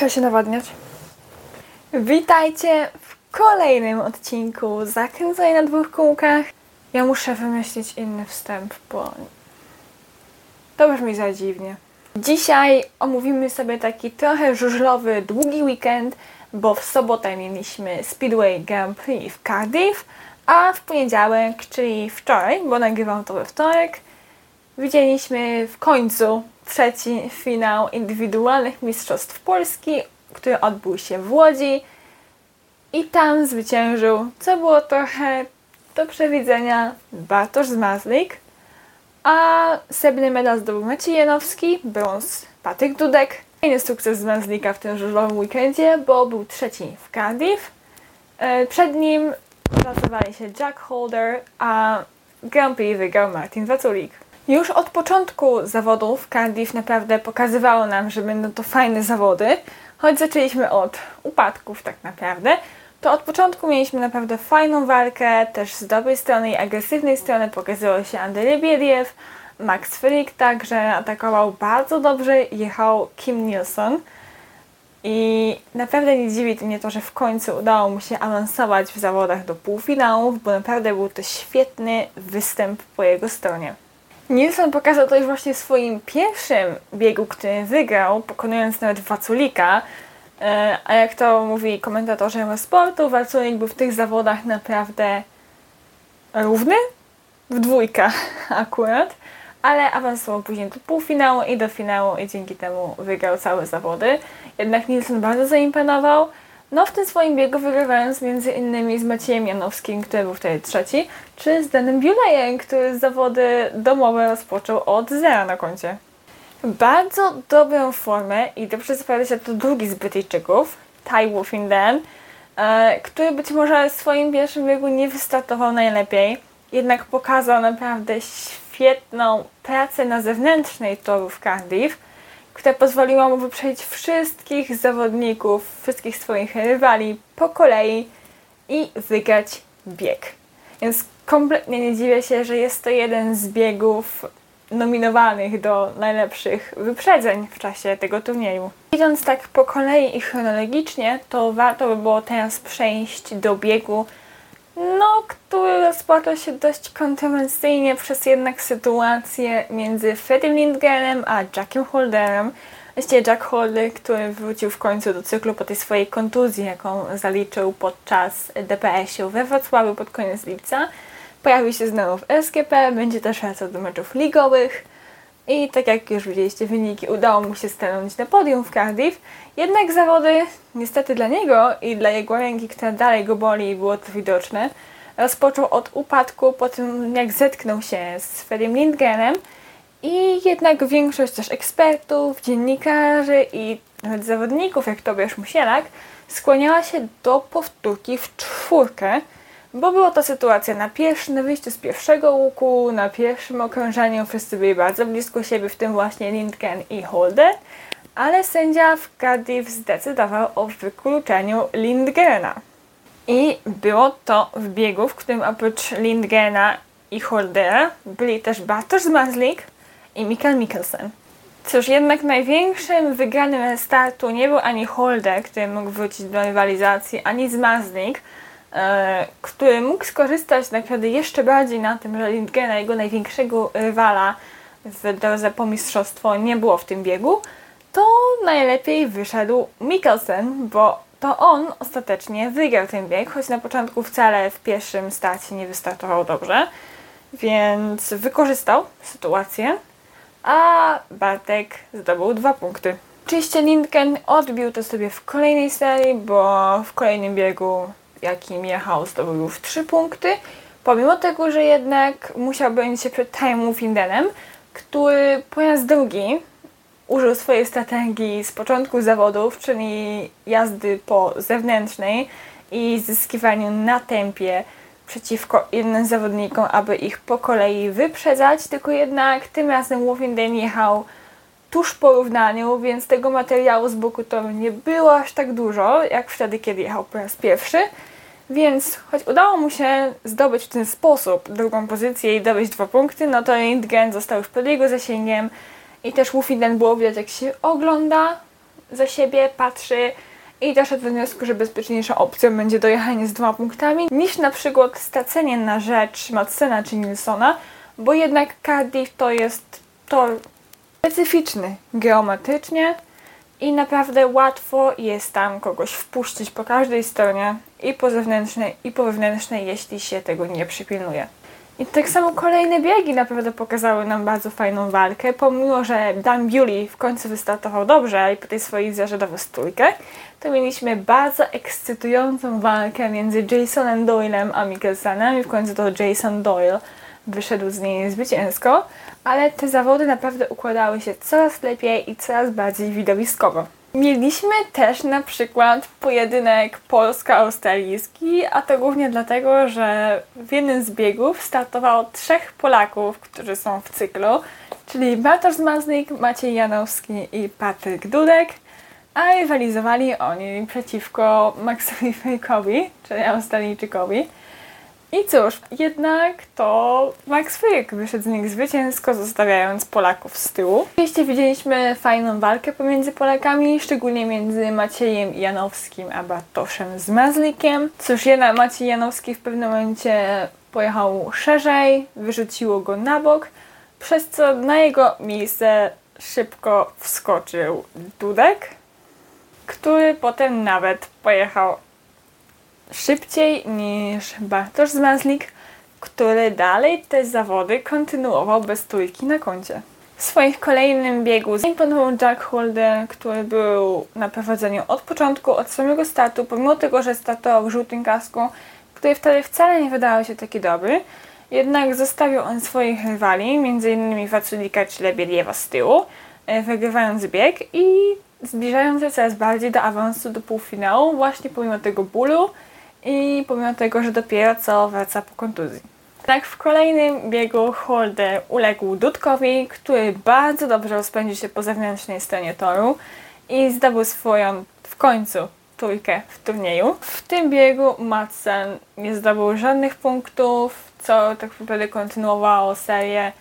Trzeba się nawadniać. Witajcie w kolejnym odcinku Zakręcaj na dwóch kółkach. Ja muszę wymyślić inny wstęp, bo to brzmi za dziwnie. Dzisiaj omówimy sobie taki trochę żużlowy, długi weekend, bo w sobotę mieliśmy Speedway Grand Prix w Cardiff, a w poniedziałek, czyli wczoraj, bo nagrywam to we wtorek, widzieliśmy w końcu trzeci finał indywidualnych Mistrzostw Polski, który odbył się w Łodzi i tam zwyciężył, co było trochę do przewidzenia, Bartosz Zmazlik, a srebrny medal zdobył Maciej Janowski, brąz Patryk Dudek. Fajny sukces Zmazlika w tym żużlowym weekendzie, bo był trzeci w Cardiff. E, Przed nim pracowali się Jack Holder, a Grand Prix wygrał Martin Waculik. Już od początku zawodów Cardiff naprawdę pokazywało nam, że będą to fajne zawody, choć zaczęliśmy od upadków tak naprawdę, to od początku mieliśmy naprawdę fajną walkę, też z dobrej strony i agresywnej strony pokazywał się Andrzej Lebiediew, Max Frick także atakował bardzo dobrze, jechał Kim Nielsen i naprawdę nie dziwi mnie to, że w końcu udało mu się awansować w zawodach do półfinałów, bo naprawdę był to świetny występ po jego stronie. Nilsson pokazał to już właśnie w swoim pierwszym biegu, który wygrał, pokonując nawet Waculika. E, A jak to mówi komentatorze sportu, Waculik był w tych zawodach naprawdę równy, w dwójkę akurat, ale awansował później do półfinału i do finału i dzięki temu wygrał całe zawody. Jednak Nilsson bardzo zaimponował, no w tym swoim biegu wygrywając między innymi z Maciejem Janowskim, który był wtedy trzeci, czy z Danem Biulejem, który zawody domowe rozpoczął od zera na koncie. Bardzo dobrą formę i dobrze zapowiada się to drugi z Brytyjczyków, Ty Wolfenden, e, który być może w swoim pierwszym biegu nie wystartował najlepiej, jednak pokazał naprawdę świetną pracę na zewnętrznej toru w Cardiff, która pozwoliła mu wyprzedzić wszystkich zawodników, wszystkich swoich rywali po kolei i wygrać bieg. Więc kompletnie nie dziwię się, że jest to jeden z biegów nominowanych do najlepszych wyprzedzeń w czasie tego turnieju. Idąc tak po kolei i chronologicznie, to warto by było teraz przejść do biegu, no, który rozpoczął się dość kontrowersyjnie przez jednak sytuację między Freddie Lindgrenem a Jackiem Holderem. Właściwie Jack Holder, który wrócił w końcu do cyklu po tej swojej kontuzji, jaką zaliczył podczas DPS-u we Wrocławiu pod koniec lipca. Pojawi się znowu w SGP, będzie też wracał do meczów ligowych i tak jak już widzieliście wyniki, udało mu się stanąć na podium w Cardiff. Jednak zawody, niestety dla niego i dla jego ręki, która dalej go boli, było to widoczne, rozpoczął od upadku po tym, jak zetknął się z Freddiem Lindgrenem. I jednak większość też ekspertów, dziennikarzy i nawet zawodników, jak Tobiasz Musielak, skłaniała się do powtórki w czwórkę, bo była to sytuacja na, pierwszy, na wyjściu z pierwszego łuku, na pierwszym okrążeniu, wszyscy byli bardzo blisko siebie, w tym właśnie Lindgren i Holder, ale sędzia w Cardiff zdecydował o wykluczeniu Lindgrena. I było to w biegu, w którym oprócz Lindgrena i Holdera byli też Bartosz Zmazlik i Mikael Mikkelsen. Cóż, jednak największym wygranym startu nie był ani Holder, który mógł wrócić do rywalizacji, ani Zmazlik, e, który mógł skorzystać naprawdę jeszcze bardziej na tym, że Lindgrena, jego największego rywala w drodze po mistrzostwo nie było w tym biegu, to najlepiej wyszedł Mikkelsen, bo to on ostatecznie wygrał ten bieg, choć na początku wcale w pierwszym starcie nie wystartował dobrze, więc wykorzystał sytuację, a Bartek zdobył dwa punkty. Oczywiście Lindgren odbił to sobie w kolejnej serii, bo w kolejnym biegu, jakim jechał, zdobył już trzy punkty, pomimo tego, że jednak musiał bronić się przed Time Findenem, który po raz drugi użył swojej strategii z początku zawodów, czyli jazdy po zewnętrznej i zyskiwaniu na tempie przeciwko innym zawodnikom, aby ich po kolei wyprzedzać, tylko jednak tym razem Wolfenden jechał tuż po równaniu, więc tego materiału z boku toru nie było aż tak dużo, jak wtedy, kiedy jechał po raz pierwszy. Więc choć udało mu się zdobyć w ten sposób drugą pozycję i zdobyć dwa punkty, no to Lindgren został już pod jego zasięgiem i też Wolfenden było widać, jak się ogląda za siebie, patrzy i doszedł do wniosku, że bezpieczniejszą opcją będzie dojechanie z dwoma punktami niż na przykład stracenie na rzecz Madsena czy Nilsona, bo jednak Cardiff to jest tor specyficzny geometrycznie i naprawdę łatwo jest tam kogoś wpuścić po każdej stronie i po zewnętrznej i po wewnętrznej, jeśli się tego nie przypilnuje. I tak samo kolejne biegi naprawdę pokazały nam bardzo fajną walkę, pomimo, że Dan Bewley w końcu wystartował dobrze i po tej swojej zażadowej stójkę, to mieliśmy bardzo ekscytującą walkę między Jasonem Doylem a Mikkelsenem i w końcu to Jason Doyle wyszedł z niej zwycięsko, ale te zawody naprawdę układały się coraz lepiej i coraz bardziej widowiskowo. Mieliśmy też na przykład pojedynek polsko-australijski, a to głównie dlatego, że w jednym z biegów startowało trzech Polaków, którzy są w cyklu, czyli Bartosz Mazlik, Maciej Janowski i Patryk Dudek, a rywalizowali oni przeciwko Maxowi Fejkowi, czyli Australijczykowi. I cóż, jednak to Max Frick wyszedł z nich zwycięsko, zostawiając Polaków z tyłu. Oczywiście widzieliśmy fajną walkę pomiędzy Polakami, szczególnie między Maciejem Janowskim a Bartoszem z Mazlikiem. Cóż, jednak Maciej Janowski w pewnym momencie pojechał szerzej, wyrzuciło go na bok, przez co na jego miejsce szybko wskoczył Dudek, który potem nawet pojechał szybciej niż Bartosz Zmazlik, który dalej te zawody kontynuował bez trójki na koncie. W swoim kolejnym biegu zaimponował Jack Holder, który był na prowadzeniu od początku, od samego startu, pomimo tego, że startował w żółtym kasku, który wtedy wcale nie wydawał się taki dobry. Jednak zostawił on swoich rywali, m.in. Waculika czy Lebiediewa z tyłu, e, wygrywając bieg i zbliżając się coraz bardziej do awansu do półfinału, właśnie pomimo tego bólu, i pomimo tego, że dopiero co wraca po kontuzji. Tak w kolejnym biegu Holder uległ Dudkowi, który bardzo dobrze rozpędził się po zewnętrznej stronie toru i zdobył swoją w końcu trójkę w turnieju. W tym biegu Madsen nie zdobył żadnych punktów, co tak naprawdę kontynuowało serię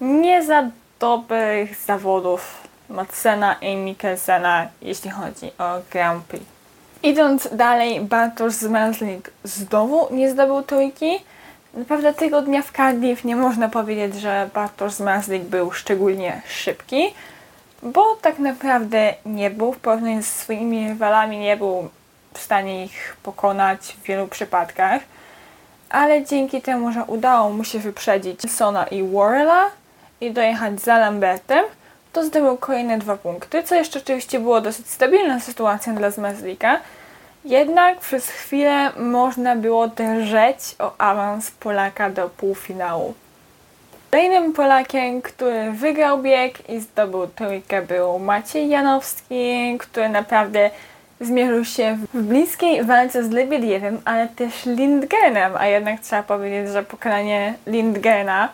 nie za dobrych zawodów Madsena i Mikkelsena, jeśli chodzi o Grand Prix. Idąc dalej, Bartosz Zmarzlik znowu nie zdobył trójki. Naprawdę tego dnia w Cardiff nie można powiedzieć, że Bartosz Zmarzlik był szczególnie szybki, bo tak naprawdę nie był w porównaniu ze swoimi rywalami, nie był w stanie ich pokonać w wielu przypadkach. Ale dzięki temu, że udało mu się wyprzedzić Sona i Warrella i dojechać za Lambertem, to zdobył kolejne dwa punkty, co jeszcze oczywiście było dosyć stabilna sytuacja dla Zmazlika. Jednak przez chwilę można było drżeć o awans Polaka do półfinału. Kolejnym Polakiem, który wygrał bieg i zdobył trójkę był Maciej Janowski, który naprawdę zmierzył się w bliskiej walce z Lebiediewem, ale też Lindgrenem, a jednak trzeba powiedzieć, że pokonanie Lindgrena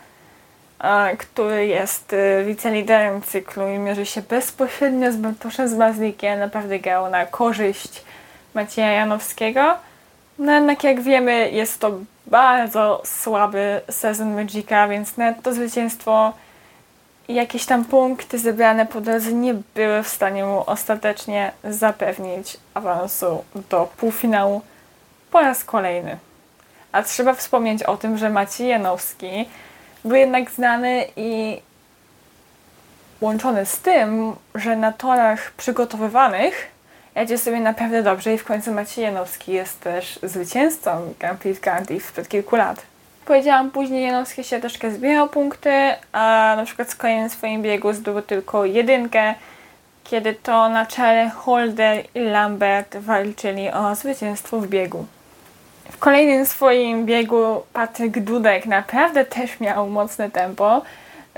który jest y, wiceliderem cyklu i mierzy się bezpośrednio z Bartoszem Zmazlikiem, naprawdę grał na korzyść Macieja Janowskiego. No jednak jak wiemy jest to bardzo słaby sezon Magica, więc nawet to zwycięstwo i jakieś tam punkty zebrane po drodze nie były w stanie mu ostatecznie zapewnić awansu do półfinału po raz kolejny. A trzeba wspomnieć o tym, że Maciej Janowski był jednak znany i łączony z tym, że na torach przygotowywanych jedzie sobie naprawdę dobrze i w końcu Maciej Janowski jest też zwycięzcą Grand Prix Cardiff sprzed kilku lat. Powiedziałam później, Janowski się troszkę zbierał punkty, a na przykład z kolejnym swoim biegu zdobył tylko jedynkę, kiedy to na czele Holder i Lambert walczyli o zwycięstwo w biegu. W kolejnym swoim biegu Patryk Dudek naprawdę też miał mocne tempo,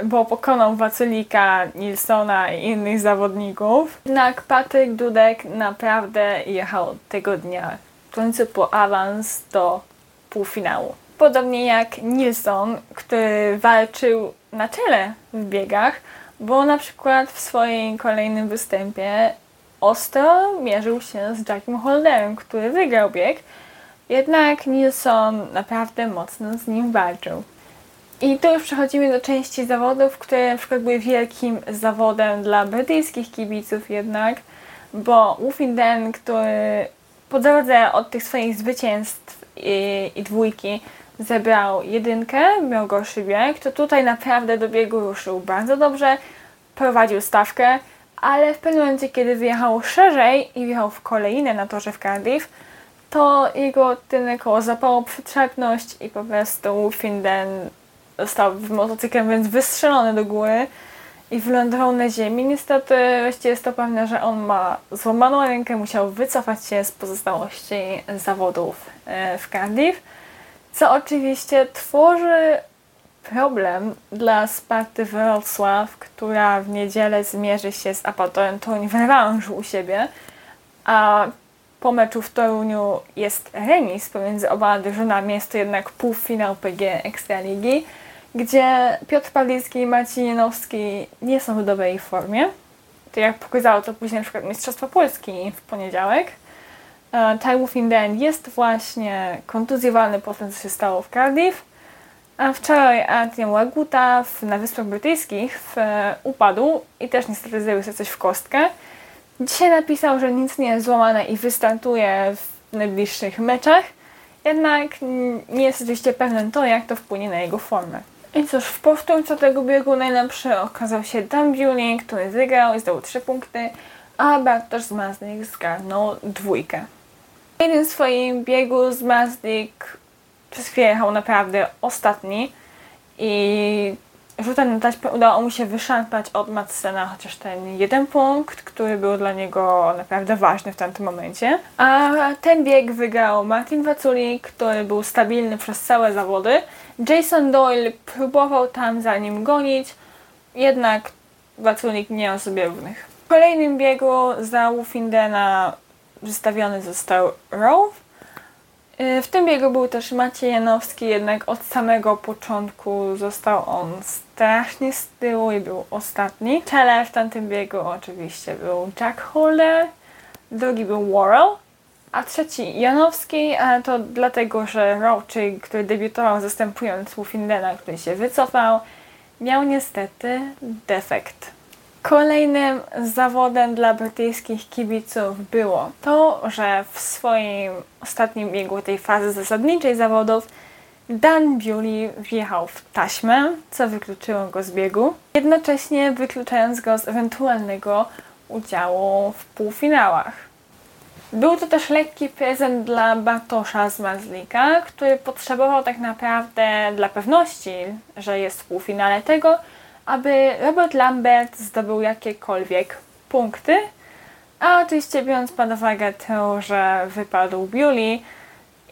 bo pokonał Wacylika, Nilsona i innych zawodników. Jednak Patryk Dudek naprawdę jechał tego dnia w końcu po awans do półfinału. Podobnie jak Nilsson, który walczył na czele w biegach, bo na przykład w swoim kolejnym występie ostro mierzył się z Jackiem Holderem, który wygrał bieg, jednak Nilsson naprawdę mocno z nim walczył. I tu już przechodzimy do części zawodów, które na przykład były wielkim zawodem dla brytyjskich kibiców jednak, bo Wufinden, który po drodze od tych swoich zwycięstw i, i dwójki zebrał jedynkę, miał gorszy bieg, to tutaj naprawdę do biegu ruszył bardzo dobrze, prowadził stawkę, ale w pewnym momencie, kiedy wyjechał szerzej i wjechał w kolejne na torze w Cardiff, to jego tylne koło zapało przytrzepność i po prostu Finden został motocyklem więc wystrzelony do góry i wylądował na ziemi. Niestety właściwie jest to pewne, że on ma złamaną rękę, musiał wycofać się z pozostałości zawodów e, w Cardiff, co oczywiście tworzy problem dla Sparty Wrocław, która w niedzielę zmierzy się z Apatorem Toruń w rewanżu u siebie, a po meczu w Toruniu jest remis pomiędzy oboma drużynami, jest to jednak półfinał PG Ekstraligi, gdzie Piotr Pawlicki i Marcin Janowski nie są w dobrej formie. To jak pokazało to później na przykład Mistrzostwa Polski w poniedziałek. E, Taiwu Finden jest właśnie kontuzjowany po tym, co się stało w Cardiff. A wczoraj Adrian Łaguta na Wyspach Brytyjskich w, upadł i też niestety zrobił sobie coś w kostkę. Dzisiaj napisał, że nic nie jest złamane i wystartuje w najbliższych meczach, jednak nie jest oczywiście pewien to, jak to wpłynie na jego formę. I cóż, w powtórce tego biegu najlepszy okazał się Dan Bewley, który wygrał i zdobył 3 punkty, a Bartosz Zmaznik zgarnął dwójkę. W jednym swoim biegu Zmaznik przez chwilę jechał naprawdę ostatni i rzutem na taśmę udało mu się wyszarpać od Madsena chociaż ten jeden punkt, który był dla niego naprawdę ważny w tamtym momencie. A ten bieg wygrał Martin Waculi, który był stabilny przez całe zawody. Jason Doyle próbował tam za nim gonić, jednak Waculik nie miał sobie równych. W kolejnym biegu za Wufindena wystawiony został Rove, Y, w tym biegu był też Maciej Janowski, jednak od samego początku został on strasznie z tyłu i był ostatni. Czele w tamtym biegu oczywiście był Jack Holder, drugi był Worrell, a trzeci Janowski, a to dlatego, że Roczy, który debiutował zastępując Wolfindena, który się wycofał, miał niestety defekt. Kolejnym zawodem dla brytyjskich kibiców było to, że w swoim ostatnim biegu tej fazy zasadniczej zawodów Dan Bewley wjechał w taśmę, co wykluczyło go z biegu, jednocześnie wykluczając go z ewentualnego udziału w półfinałach. Był to też lekki prezent dla Bartosza z Mazlika, który potrzebował tak naprawdę dla pewności, że jest w półfinale tego, aby Robert Lambert zdobył jakiekolwiek punkty, a oczywiście biorąc pod uwagę to, że wypadł Bewley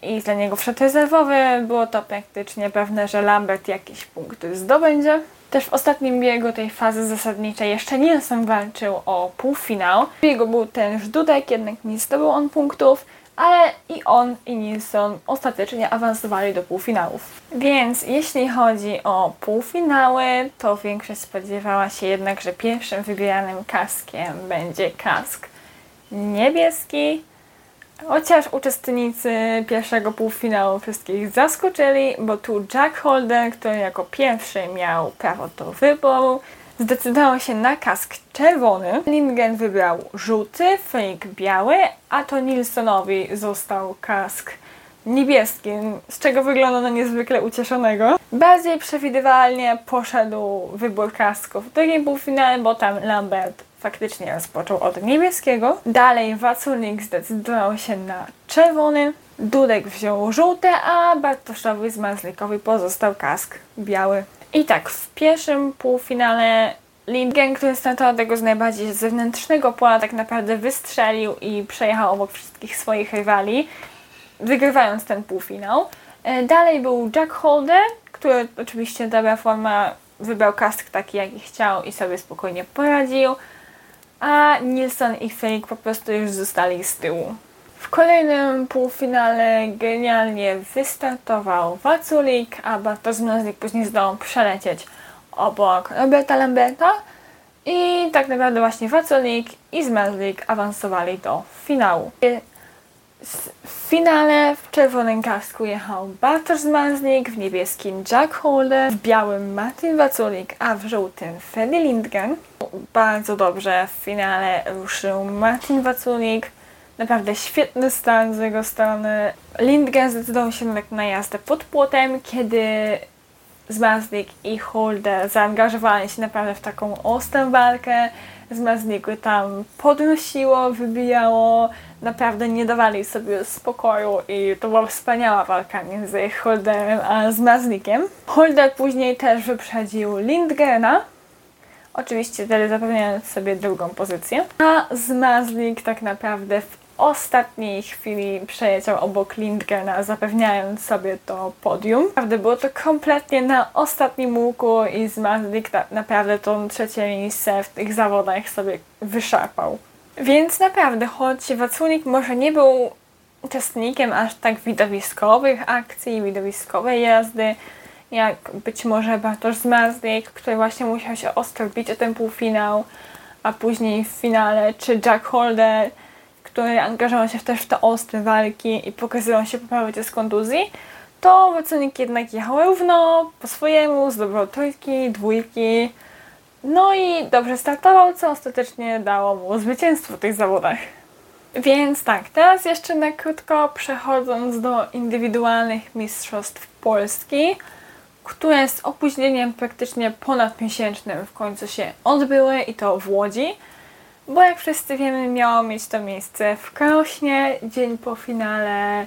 i dla niego wszedł rezerwowy, było to praktycznie pewne, że Lambert jakieś punkty zdobędzie. Też w ostatnim biegu tej fazy zasadniczej jeszcze Nielsen walczył o półfinał. W biegu był ten Żdudek, jednak nie zdobył on punktów, ale i on i Nilsson ostatecznie awansowali do półfinałów. Więc jeśli chodzi o półfinały, to większość spodziewała się jednak, że pierwszym wybieranym kaskiem będzie kask niebieski, chociaż uczestnicy pierwszego półfinału wszystkich zaskoczyli, bo tu Jack Holder, który jako pierwszy miał prawo do wyboru, zdecydował się na kask czerwony. Lindgren wybrał żółty, Freak biały, a to Nilsonowi został kask niebieski, z czego wygląda na niezwykle ucieszonego. Bardziej przewidywalnie poszedł wybór kasków w drugim półfinale, bo tam Lambert faktycznie rozpoczął od niebieskiego. Dalej Waculik zdecydował się na czerwony. Dudek wziął żółte, a Bartoszowi z Mazlikowi pozostał kask biały. I tak, w pierwszym półfinale Lindgren, który startował tego z najbardziej zewnętrznego pola, tak naprawdę wystrzelił i przejechał obok wszystkich swoich rywali, wygrywając ten półfinał. E, dalej był Jack Holder, który oczywiście dobra forma, wybrał kask taki jaki chciał i sobie spokojnie poradził, a Nilsson i Fake po prostu już zostali z tyłu. W kolejnym półfinale genialnie wystartował Waculik, a Bartosz Mrozik później zdołał przelecieć obok Roberta Lamberta i tak naprawdę właśnie Waculik i Zmerzlik awansowali do finału. W finale w czerwonym kasku jechał Bartosz Zmarzlik, w niebieskim Jack Holder, w białym Martin Waculik, a w żółtym Freddy Lindgren. bardzo dobrze. W finale ruszył Martin Waculik. Naprawdę świetny stan z jego strony. Lindgren zdecydował się na jazdę pod płotem, kiedy Zmazlik i Holder zaangażowali się naprawdę w taką ostrą walkę. Zmazliku tam podnosiło, wybijało, naprawdę nie dawali sobie spokoju i to była wspaniała walka między Holderem a Zmazlikiem. Holder później też wyprzedził Lindgrena, oczywiście wtedy zapewniając sobie drugą pozycję, a Zmazlik tak naprawdę w ostatniej chwili przeleciał obok Lindgrena, zapewniając sobie to podium. Naprawdę było to kompletnie na ostatnim łuku i Zmazlik tak naprawdę to trzecie miejsce w tych zawodach sobie wyszarpał. Więc naprawdę, choć Wacunik może nie był uczestnikiem aż tak widowiskowych akcji, widowiskowej jazdy, jak być może Bartosz Zmarzlik, który właśnie musiał się ostro bić o ten półfinał, a później w finale, czy Jack Holder, który angażował się też w te ostre walki i pokazywał się po powrocie z kontuzji, to Wacunik jednak jechał równo, po swojemu, zdobył trójki, dwójki, no i dobrze startował, co ostatecznie dało mu zwycięstwo w tych zawodach. Więc tak, teraz jeszcze na krótko przechodząc do indywidualnych mistrzostw Polski, które z opóźnieniem praktycznie ponadmiesięcznym w końcu się odbyły i to w Łodzi, bo jak wszyscy wiemy miało mieć to miejsce w Krośnie dzień po finale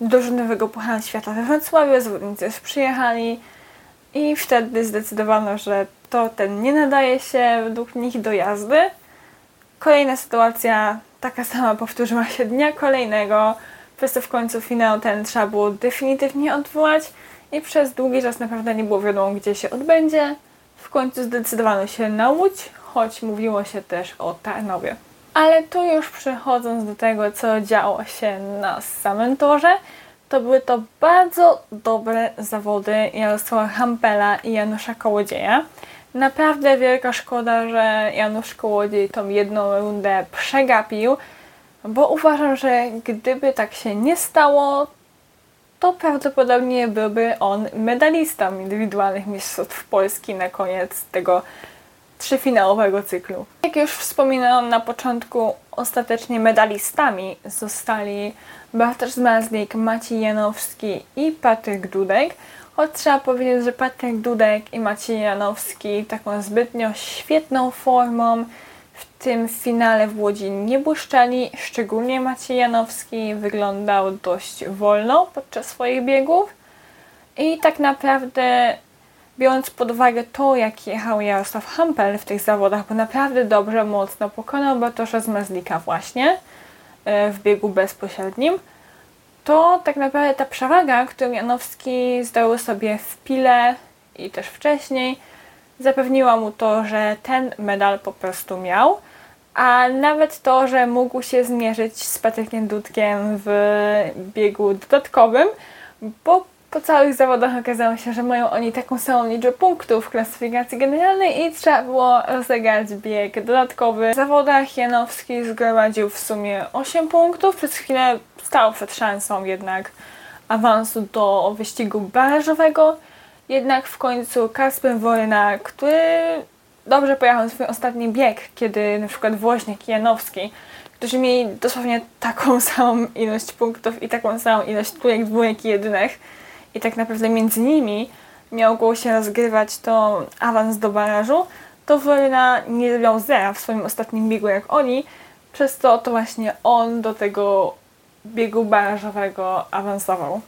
drużynowego Pucharu Świata we Wrocławiu, zawodnicy już przyjechali i wtedy zdecydowano, że to ten nie nadaje się według nich do jazdy. Kolejna sytuacja, taka sama powtórzyła się dnia kolejnego, przez to w końcu finał ten trzeba było definitywnie odwołać i przez długi czas naprawdę nie było wiadomo, gdzie się odbędzie. W końcu zdecydowano się na Łódź, choć mówiło się też o Tarnowie. Ale tu już przechodząc do tego, co działo się na samym torze, to były to bardzo dobre zawody Jarosława Hampela i Janusza Kołodzieja. Naprawdę wielka szkoda, że Janusz Kołodziej tą jedną rundę przegapił, bo uważam, że gdyby tak się nie stało, to prawdopodobnie byłby on medalistą indywidualnych mistrzostw Polski na koniec tego trzyfinałowego cyklu. Jak już wspominałam na początku, ostatecznie medalistami zostali Bartosz Zmazlik, Maciej Janowski i Patryk Dudek. Choć trzeba powiedzieć, że Patryk Dudek i Maciej Janowski taką zbytnio świetną formą w tym finale w Łodzi nie błyszczeli. Szczególnie Maciej Janowski wyglądał dość wolno podczas swoich biegów. I tak naprawdę biorąc pod uwagę to, jak jechał Jarosław Hampel w tych zawodach, bo naprawdę dobrze, mocno pokonał Bartosza z Mazlika właśnie e, w biegu bezpośrednim, to tak naprawdę ta przewaga, którą Janowski zdobył sobie w Pile i też wcześniej, zapewniła mu to, że ten medal po prostu miał, a nawet to, że mógł się zmierzyć z Patrykiem Dudkiem w biegu dodatkowym, bo po całych zawodach okazało się, że mają oni taką samą liczbę punktów w klasyfikacji generalnej i trzeba było rozegrać bieg dodatkowy. W zawodach Janowski zgromadził w sumie 8 punktów. Przez chwilę stał przed szansą jednak awansu do wyścigu barażowego. Jednak w końcu Kasper Woryna, który dobrze pojechał swój ostatni bieg, kiedy na przykład Woźniak i Janowski, którzy mieli dosłownie taką samą ilość punktów i taką samą ilość trójek, dwójek i jedynek, i tak naprawdę między nimi miało się rozgrywać to awans do barażu, to Woryna nie miał zera w swoim ostatnim biegu jak oni, przez to to właśnie on do tego biegu barażowego awansował.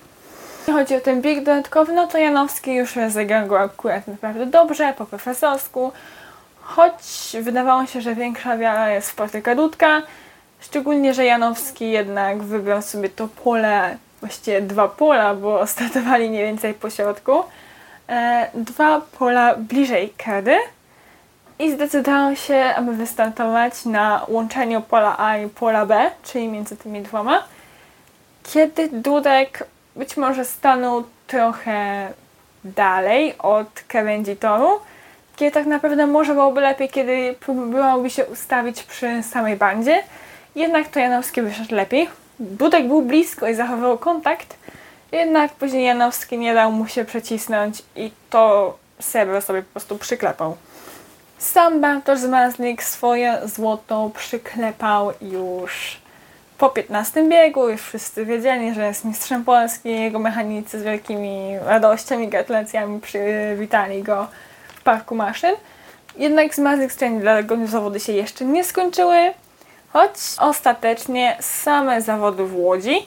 Jeśli chodzi o ten bieg dodatkowy, no to Janowski już rozegrał go akurat naprawdę dobrze, po profesorsku, choć wydawało się, że większa wiara jest w Patryka Dudka, szczególnie, że Janowski jednak wybrał sobie to pole właściwie dwa pola, bo startowali mniej więcej po środku, e, dwa pola bliżej Kedy i zdecydował się, aby wystartować na łączeniu pola A i pola B, czyli między tymi dwoma, kiedy Dudek być może stanął trochę dalej od krawędzi toru, kiedy tak naprawdę może byłoby lepiej, kiedy próbowałoby się ustawić przy samej bandzie, jednak to Janowski wyszedł lepiej, Dudek był blisko i zachowywał kontakt, jednak później Janowski nie dał mu się przecisnąć i to Sebro sobie po prostu przyklepał. Sam Bartosz Zmazlik swoje złoto przyklepał już po 15 biegu. Już wszyscy wiedzieli, że jest mistrzem Polski. Jego mechanicy z wielkimi radościami, gratulacjami przywitali go w parku maszyn. Jednak Zmazlik stwierdził, dlatego zawody się jeszcze nie skończyły. Choć ostatecznie same zawody w Łodzi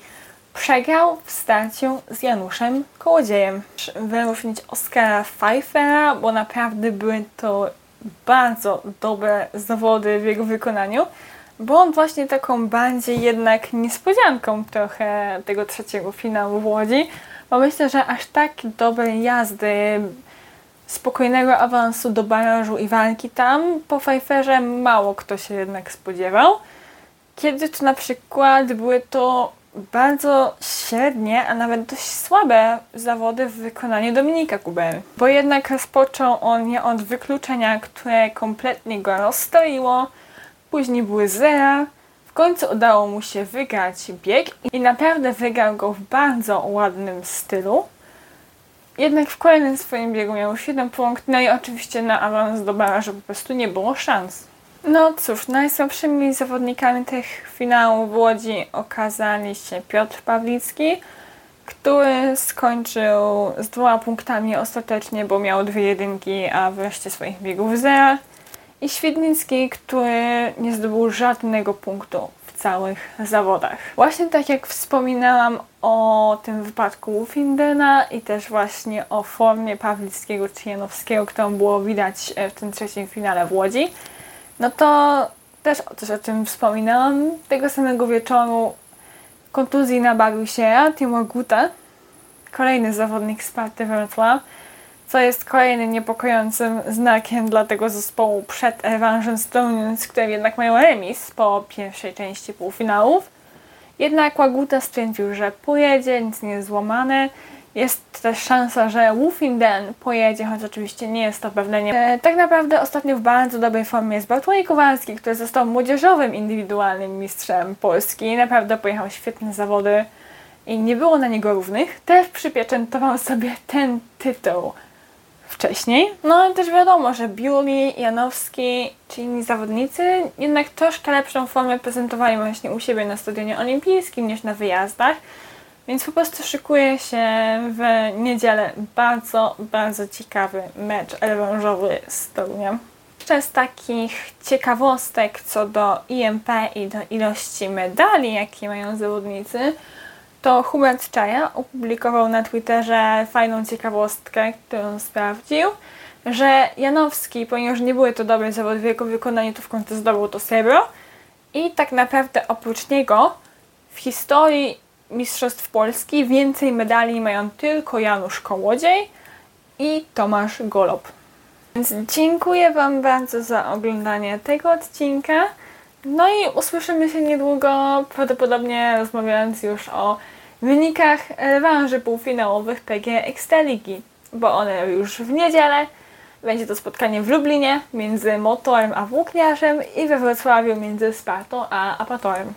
przegrał w starciu z Januszem Kołodziejem. Wyróżnić Oskara Pfeiffera, bo naprawdę były to bardzo dobre zawody w jego wykonaniu, bo on właśnie taką bardziej jednak niespodzianką trochę tego trzeciego finału w Łodzi, bo myślę, że aż tak dobrej jazdy, spokojnego awansu do barażu i walki tam po Pfeifferze mało kto się jednak spodziewał. Kiedy to na przykład były to bardzo średnie, a nawet dość słabe zawody w wykonaniu Dominika Kubery. Bo jednak rozpoczął on je od wykluczenia, które kompletnie go rozstroiło. Później były zera. W końcu udało mu się wygrać bieg i naprawdę wygrał go w bardzo ładnym stylu. Jednak w kolejnym swoim biegu miał już jeden punkt, no i oczywiście na awans do barażu po prostu nie było szans. No cóż, najsłabszymi zawodnikami tych finałów w Łodzi okazali się Piotr Pawlicki, który skończył z dwoma punktami ostatecznie, bo miał dwie jedynki, a wreszcie swoich biegów zera. I Świdnicki, który nie zdobył żadnego punktu całych zawodach. Właśnie tak jak wspominałam o tym wypadku Ufindena i też właśnie o formie Pawlickiego czy Janowskiego, którą było widać w tym trzecim finale w Łodzi, no to też też o tym wspominałam. Tego samego wieczoru kontuzji nabawił się Timo Guta, kolejny zawodnik Sparty Wrocław, co jest kolejnym niepokojącym znakiem dla tego zespołu przed rewanżem z z którym jednak mają remis po pierwszej części półfinałów. Jednak Łaguta stwierdził, że pojedzie, nic nie jest złamane jest też szansa, że Wufinden pojedzie, choć oczywiście nie jest to pewne. Nie. E, tak naprawdę ostatnio w bardzo dobrej formie jest Bartłomiej Kowalski, który został młodzieżowym indywidualnym mistrzem Polski. Naprawdę pojechał świetne zawody i nie było na niego równych. Też przypieczętował sobie ten tytuł wcześniej. No ale też wiadomo, że Biuli, Janowski czy inni zawodnicy jednak troszkę lepszą formę prezentowali właśnie u siebie na stadionie olimpijskim niż na wyjazdach. Więc po prostu szykuje się w niedzielę bardzo, bardzo ciekawy mecz rewanżowy z Toruniem. Jeszcze z takich ciekawostek co do IMP i do ilości medali, jakie mają zawodnicy, to Hubert Czaja opublikował na Twitterze fajną ciekawostkę, którą sprawdził, że Janowski, ponieważ nie były to dobre zawody w jego wykonaniu, to w końcu zdobył to srebro i tak naprawdę oprócz niego w historii Mistrzostw Polski więcej medali mają tylko Janusz Kołodziej i Tomasz Golob. Więc dziękuję Wam bardzo za oglądanie tego odcinka. No i usłyszymy się niedługo, prawdopodobnie rozmawiając już o wynikach rewanży półfinałowych PG Ekstraligi, bo one już w niedzielę będzie to spotkanie w Lublinie między Motorem a Włókniarzem i we Wrocławiu między Spartą a Apatorem.